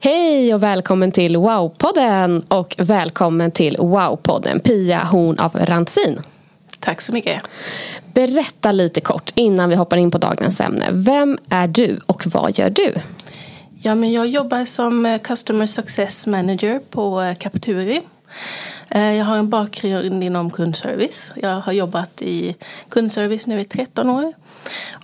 Hej och välkommen till Wow-podden och välkommen till Wow-podden Pia Horn av Rantzin. Tack så mycket. Berätta lite kort innan vi hoppar in på dagens ämne. Vem är du och vad gör du? Ja, men jag jobbar som eh, Customer Success Manager på eh, Capturi. Eh, jag har en bakgrund inom kundservice. Jag har jobbat i kundservice nu i 13 år.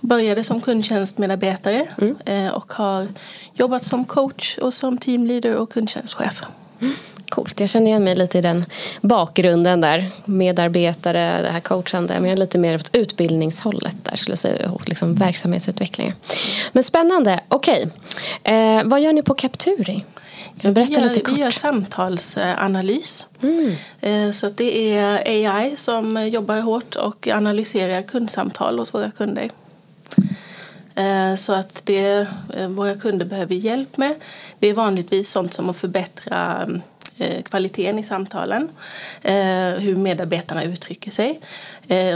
Började som kundtjänstmedarbetare mm. och har jobbat som coach och som teamleader och kundtjänstchef. Mm. Coolt, jag känner igen mig lite i den bakgrunden där. Medarbetare, det här coachande. Men jag är lite mer åt utbildningshållet där skulle jag säga. Och liksom verksamhetsutvecklingen. Men spännande, okej. Eh, vad gör ni på Capturi? Kan berätta vi, gör, lite kort? vi gör samtalsanalys. Mm. Eh, så det är AI som jobbar hårt och analyserar kundsamtal hos våra kunder. Eh, så att det eh, våra kunder behöver hjälp med det är vanligtvis sånt som att förbättra kvaliteten i samtalen, hur medarbetarna uttrycker sig.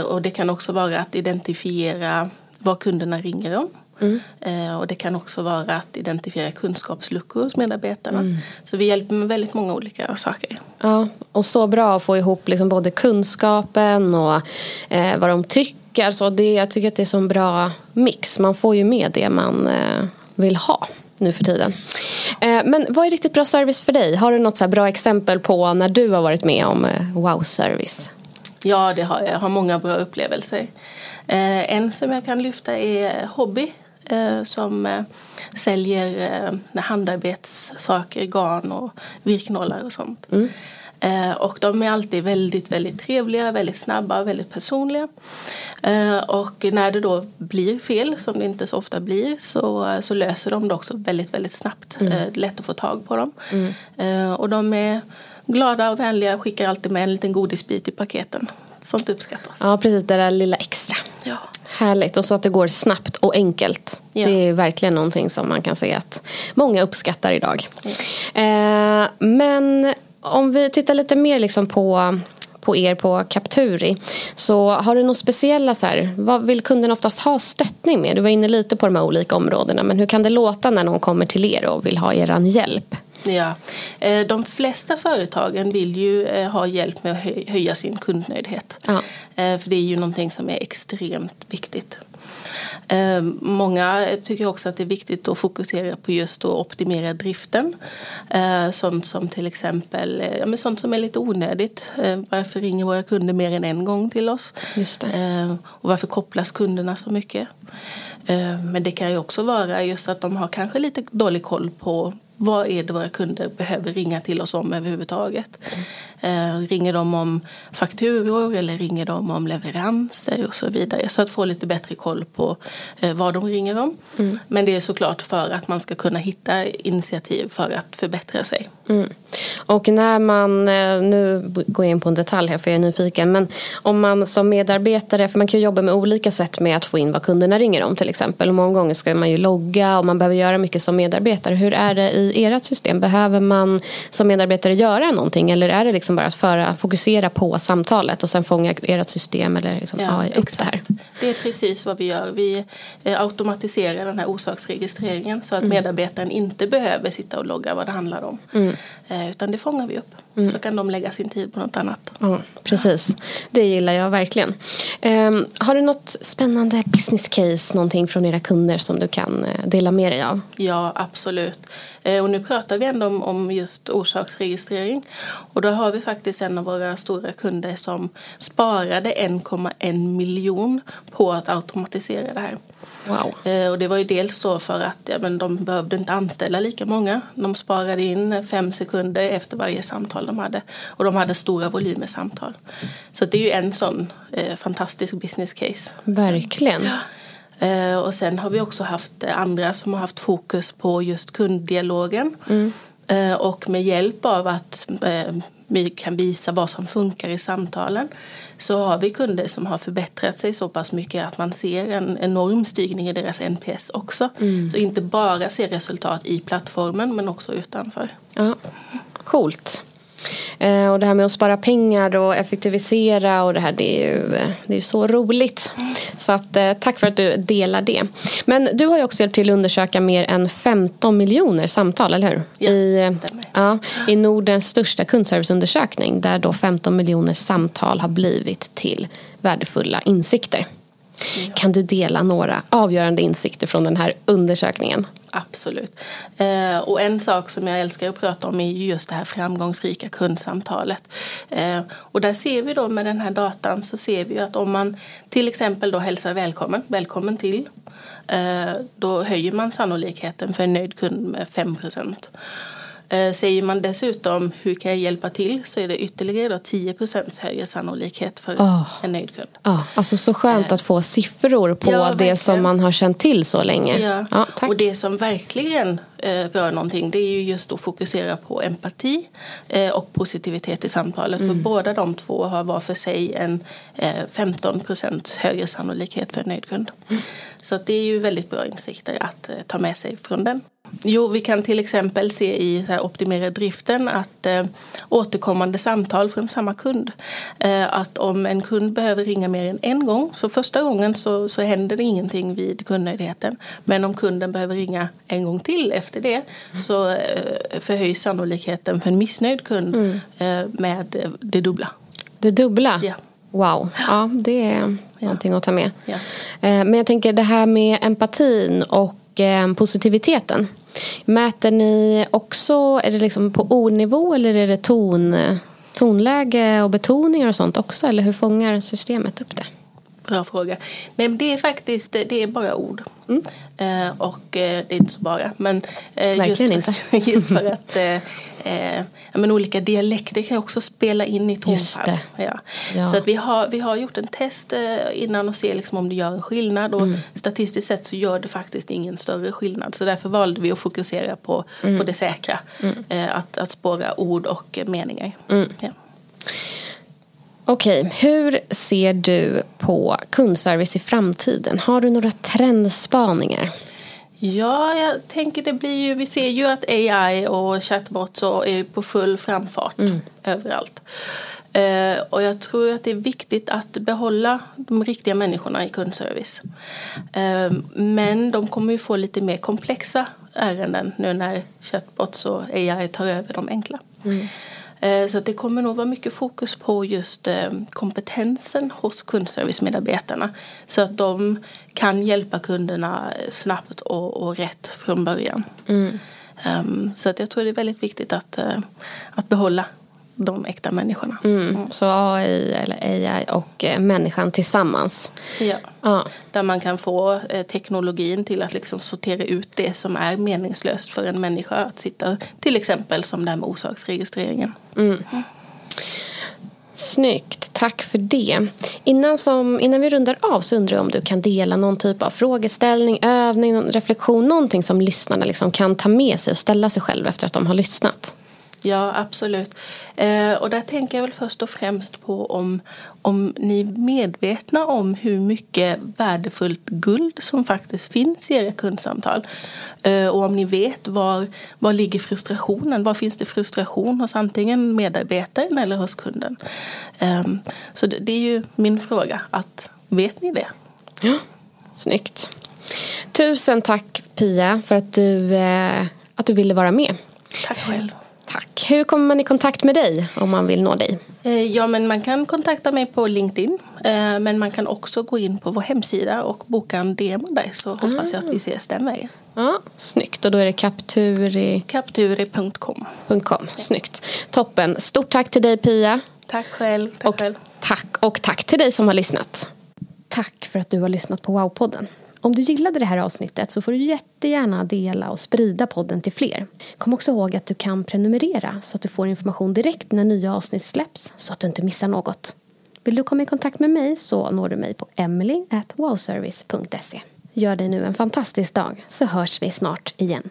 Och det kan också vara att identifiera vad kunderna ringer om. Mm. Eh, och det kan också vara att identifiera kunskapsluckor hos medarbetarna. Mm. Så vi hjälper med väldigt många olika saker. Ja, och så bra att få ihop liksom både kunskapen och eh, vad de tycker. Så det, jag tycker att det är en bra mix. Man får ju med det man eh, vill ha nu för tiden. Eh, men vad är riktigt bra service för dig? Har du något så bra exempel på när du har varit med om eh, wow-service? Ja, det har jag. Jag har många bra upplevelser. En som jag kan lyfta är Hobby som säljer handarbetssaker, garn och virknålar och sånt. Mm. Eh, och de är alltid väldigt, väldigt trevliga, väldigt snabba, väldigt personliga. Eh, och när det då blir fel, som det inte så ofta blir, så, så löser de det också väldigt, väldigt snabbt. Mm. Eh, lätt att få tag på dem. Mm. Eh, och de är glada och vänliga, skickar alltid med en liten godisbit i paketen. Sånt uppskattas. Ja, precis. Det där lilla extra. Ja. Härligt. Och så att det går snabbt och enkelt. Ja. Det är verkligen någonting som man kan se att många uppskattar idag. Eh, men om vi tittar lite mer liksom på på er på Capturi. Så har du några speciella så här, vad vill kunden oftast ha stöttning med? Du var inne lite på de här olika områdena men hur kan det låta när någon kommer till er och vill ha er hjälp? Ja, eh, de flesta företagen vill ju eh, ha hjälp med att höja sin kundnöjdhet. Ja. Eh, för det är ju någonting som är extremt viktigt. Många tycker också att det är viktigt att fokusera på just att optimera driften. Sånt som till exempel ja, men sånt som är lite onödigt. Varför ringer våra kunder mer än en gång till oss? Och varför kopplas kunderna så mycket? Men det kan ju också vara just att de har kanske lite dålig koll på vad är det våra kunder behöver ringa till oss om överhuvudtaget. Mm. ringer de om fakturor eller ringer de om leveranser och så vidare. Så att få lite bättre koll på vad de ringer om. Mm. Men det är såklart för att man ska kunna hitta initiativ för att förbättra sig. Mm. Och när man, nu går jag in på en detalj här för jag är nyfiken, men om man som medarbetare, för man kan ju jobba med olika sätt med att få in vad kunderna ringer om till exempel. Och många gånger ska man ju logga och man behöver göra mycket som medarbetare. Hur är det i ert system? Behöver man som medarbetare göra någonting eller är det liksom bara att föra, fokusera på samtalet och sen fånga ert system eller liksom ja, AI upp exakt. det här? Det är precis vad vi gör. Vi eh, automatiserar den här orsaksregistreringen så att mm. medarbetaren inte behöver sitta och logga vad det handlar om. Mm. Eh, utan det fångar vi upp. Mm. Så kan de lägga sin tid på något annat. Ja, precis. Det gillar jag verkligen. Um, har du något spännande business case, någonting från era kunder som du kan uh, dela med dig av? Ja, absolut. Uh, och nu pratar vi ändå om, om just orsaksregistrering. Och då har vi faktiskt en av våra stora kunder som sparade 1,1 miljon på att automatisera det här. Wow. Eh, och det var ju dels så för att ja, men de behövde inte anställa lika många. De sparade in fem sekunder efter varje samtal de hade. Och de hade stora volymer samtal. Så det är ju en sån eh, fantastisk business case. Verkligen. Ja. Eh, och sen har vi också haft andra som har haft fokus på just kunddialogen. Mm. Eh, och med hjälp av att eh, vi kan visa vad som funkar i samtalen så har vi kunder som har förbättrat sig så pass mycket att man ser en enorm stigning i deras NPS också. Mm. Så inte bara ser resultat i plattformen men också utanför. Ja, Coolt. Eh, och det här med att spara pengar och effektivisera och det här det är ju, det är så roligt. Så att, eh, tack för att du delar det. Men du har ju också hjälpt till att undersöka mer än 15 miljoner samtal, eller hur? Ja, I, ja, I Nordens största kundserviceundersökning där då 15 miljoner samtal har blivit till värdefulla insikter. Ja. Kan du dela några avgörande insikter från den här undersökningen? Absolut. Eh, och en sak som jag älskar att prata om är just det här framgångsrika kundsamtalet. Eh, och där ser vi då med den här datan så ser vi att om man till exempel då hälsar välkommen, välkommen till, eh, då höjer man sannolikheten för en nöjd kund med 5 procent. Eh, säger man dessutom hur kan jag hjälpa till så är det ytterligare då 10% högre sannolikhet för oh. en nöjd kund. Oh, alltså så skönt eh. att få siffror på ja, det som man har känt till så länge. Ja. ja och det som verkligen eh, rör någonting det är ju just att fokusera på empati eh, och positivitet i samtalet. Mm. För båda de två har var för sig en eh, 15% högre sannolikhet för en nöjd kund. Mm. Så det är ju väldigt bra insikter att eh, ta med sig från den. Jo, vi kan till exempel se i optimera driften att eh, återkommande samtal från samma kund. Eh, att om en kund behöver ringa mer än en gång, så första gången så, så händer det ingenting vid kundnöjdheten. Men om kunden behöver ringa en gång till efter det så eh, förhöjs sannolikheten för en missnöjd kund mm. eh, med det dubbla. Det dubbla? Ja. Wow, ja det är ja. någonting att ta med. Ja. Eh, men jag tänker det här med empatin och eh, positiviteten. Mäter ni också, är det liksom på ordnivå eller är det ton, tonläge och betoningar och sånt också? Eller hur fångar systemet upp det? Bra fråga. Nej, men det är faktiskt det är bara ord. Mm. Eh, och eh, det är inte så bara. Men, eh, just inte. just för att eh, eh, men olika dialekter kan också spela in i tonfall. Ja. ja. Så att vi, har, vi har gjort en test eh, innan och ser liksom om det gör en skillnad. Och mm. Statistiskt sett så gör det faktiskt ingen större skillnad. Så därför valde vi att fokusera på, mm. på det säkra. Mm. att, att spåra ord och meningar. Mm. Ja. Okej, hur ser du på kundservice i framtiden? Har du några trendspaningar? Ja, jag tänker det blir ju, vi ser ju att AI och chatbots är på full framfart mm. överallt. Uh, och jag tror att det är viktigt att behålla de riktiga människorna i kundservice. Uh, men de kommer ju få lite mer komplexa ärenden nu när chatbots och AI tar över de enkla. Mm. Eh, så det kommer nog vara mycket fokus på just eh, kompetensen hos kundservicemedarbetarna så att de kan hjälpa kunderna snabbt och, och rätt från början. Mm. Um, så att jag tror det är väldigt viktigt att, uh, att behålla de äkta människorna. Mm. Mm. Så AI eller AI och eh, människan tillsammans. Ja. ja. Där man kan få eh, teknologin till att liksom sortera ut det som är meningslöst för en människa att sitta till exempel som det här med orsaksregistreringen. Mm. Snyggt, tack för det. Innan, som, innan vi rundar av så undrar jag om du kan dela någon typ av frågeställning, övning, reflektion, någonting som lyssnarna liksom kan ta med sig och ställa sig själv efter att de har lyssnat. Ja, absolut. Eh, och där tänker jag väl först och främst på om, om ni är medvetna om hur mycket värdefullt guld som faktiskt finns i era kundsamtal. Eh, och om ni vet var, var ligger frustrationen? Var finns det frustration hos antingen medarbetaren eller hos kunden? Eh, så det, det är ju min fråga. att Vet ni det? Ja, Snyggt. Tusen tack Pia för att du, eh, att du ville vara med. Tack själv. Hur kommer man i kontakt med dig om man vill nå dig? Eh, ja, men man kan kontakta mig på LinkedIn. Eh, men man kan också gå in på vår hemsida och boka en demo där så hoppas jag att vi ses den vägen. Ja, snyggt. Och då är det Capturi... Capturi.com. Snyggt. Toppen. Stort tack till dig Pia. Tack själv. Tack och, själv. Tack, och tack till dig som har lyssnat. Tack för att du har lyssnat på Wow-podden. Om du gillade det här avsnittet så får du jättegärna dela och sprida podden till fler. Kom också ihåg att du kan prenumerera så att du får information direkt när nya avsnitt släpps så att du inte missar något. Vill du komma i kontakt med mig så når du mig på emily.wowservice.se. Gör dig nu en fantastisk dag så hörs vi snart igen.